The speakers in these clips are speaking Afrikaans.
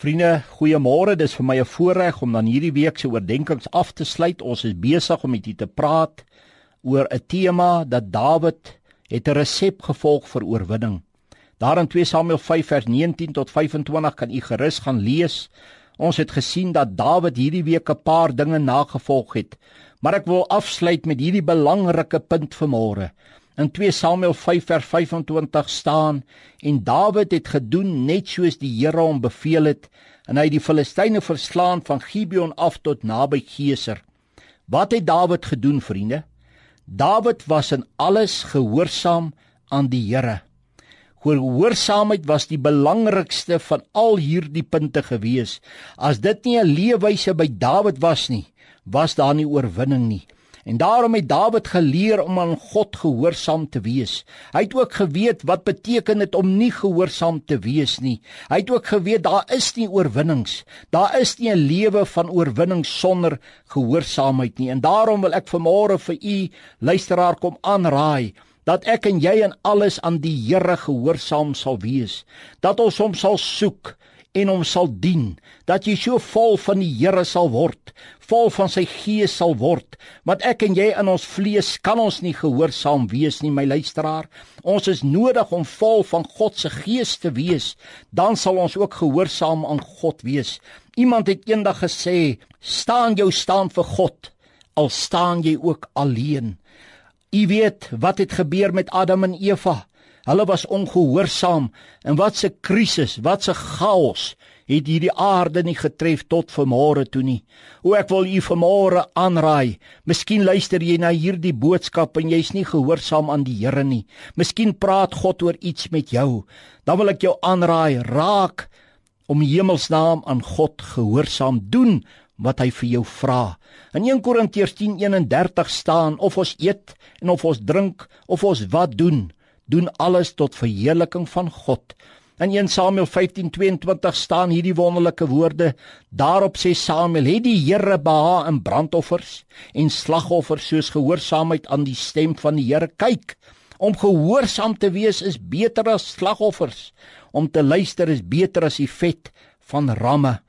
Vriende, goeiemôre. Dis vir my 'n voorreg om dan hierdie week se oordeenkings af te sluit. Ons is besig om met u te praat oor 'n tema dat Dawid het 'n resep gevolg vir oorwinning. Daar in 2 Samuel 5 vers 19 tot 25 kan u gerus gaan lees. Ons het gesien dat Dawid hierdie week 'n paar dinge nagevolg het. Maar ek wil afsluit met hierdie belangrike punt vanmôre. In 2 Samuel 5 vers 25 staan en Dawid het gedoen net soos die Here hom beveel het en hy het die Filistyne verslaan van Gibeon af tot naby Geser. Wat het Dawid gedoen vriende? Dawid was in alles gehoorsaam aan die Here. Gehoorsaamheid was die belangrikste van al hierdie punte gewees. As dit nie 'n leefwyse by Dawid was nie, was daar nie oorwinning nie. En daarom het Dawid geleer om aan God gehoorsaam te wees. Hy het ook geweet wat beteken dit om nie gehoorsaam te wees nie. Hy het ook geweet daar is nie oorwinnings. Daar is nie 'n lewe van oorwinning sonder gehoorsaamheid nie. En daarom wil ek vanmôre vir u luisteraar kom aanraai dat ek en jy in alles aan die Here gehoorsaam sal wees. Dat ons hom sal soek en hom sal dien, dat jy so vol van die Here sal word, vol van sy gees sal word, want ek en jy in ons vlees kan ons nie gehoorsaam wees nie, my luisteraar. Ons is nodig om vol van God se gees te wees, dan sal ons ook gehoorsaam aan God wees. Iemand het eendag gesê, staan jou staan vir God, al staan jy ook alleen. U weet wat het gebeur met Adam en Eva? Hulle was ongehoorsaam en wat 'n krisis, wat 'n chaos het hierdie aarde nie getref tot vanmôre toe nie. O ek wil u vanmôre aanraai. Miskien luister jy na hierdie boodskap en jy's nie gehoorsaam aan die Here nie. Miskien praat God oor iets met jou. Dan wil ek jou aanraai, raak om hemelsnaam aan God gehoorsaam doen wat hy vir jou vra. In 1 Korintiërs 10:31 staan of ons eet en of ons drink of ons wat doen, doen alles tot verheerliking van God. In 1 Samuel 15:22 staan hierdie wonderlike woorde: Daarop sê Samuel: "Het die Here beha in brandoffers en slagoffers soos gehoorsaamheid aan die stem van die Here? Kyk, om gehoorsaam te wees is beter as slagoffers. Om te luister is beter as die vet van ramme."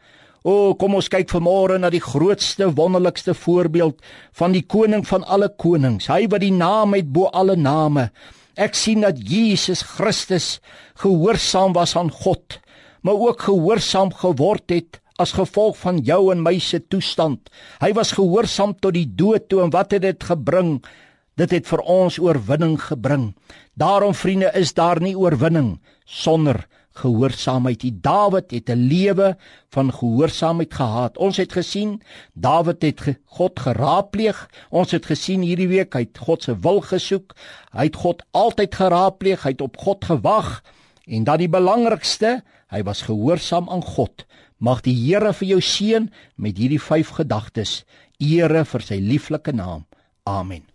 O, kom ons kyk vanmôre na die grootste wonderlikste voorbeeld van die koning van alle konings, hy wat die naam het bo alle name. Ek sien dat Jesus Christus gehoorsaam was aan God, maar ook gehoorsaam geword het as gevolg van jou en my se toestand. Hy was gehoorsaam tot die dood toe en wat het dit gebring? Dit het vir ons oorwinning gebring. Daarom vriende is daar nie oorwinning sonder gehoorsaamheid. Die Dawid het 'n lewe van gehoorsaamheid gehad. Ons het gesien Dawid het God geraadpleeg. Ons het gesien hierdie week hy het God se wil gesoek. Hy het God altyd geraadpleeg. Hy het op God gewag. En dan die belangrikste, hy was gehoorsaam aan God. Mag die Here vir jou seën met hierdie vyf gedagtes. Ere vir sy lieflike naam. Amen.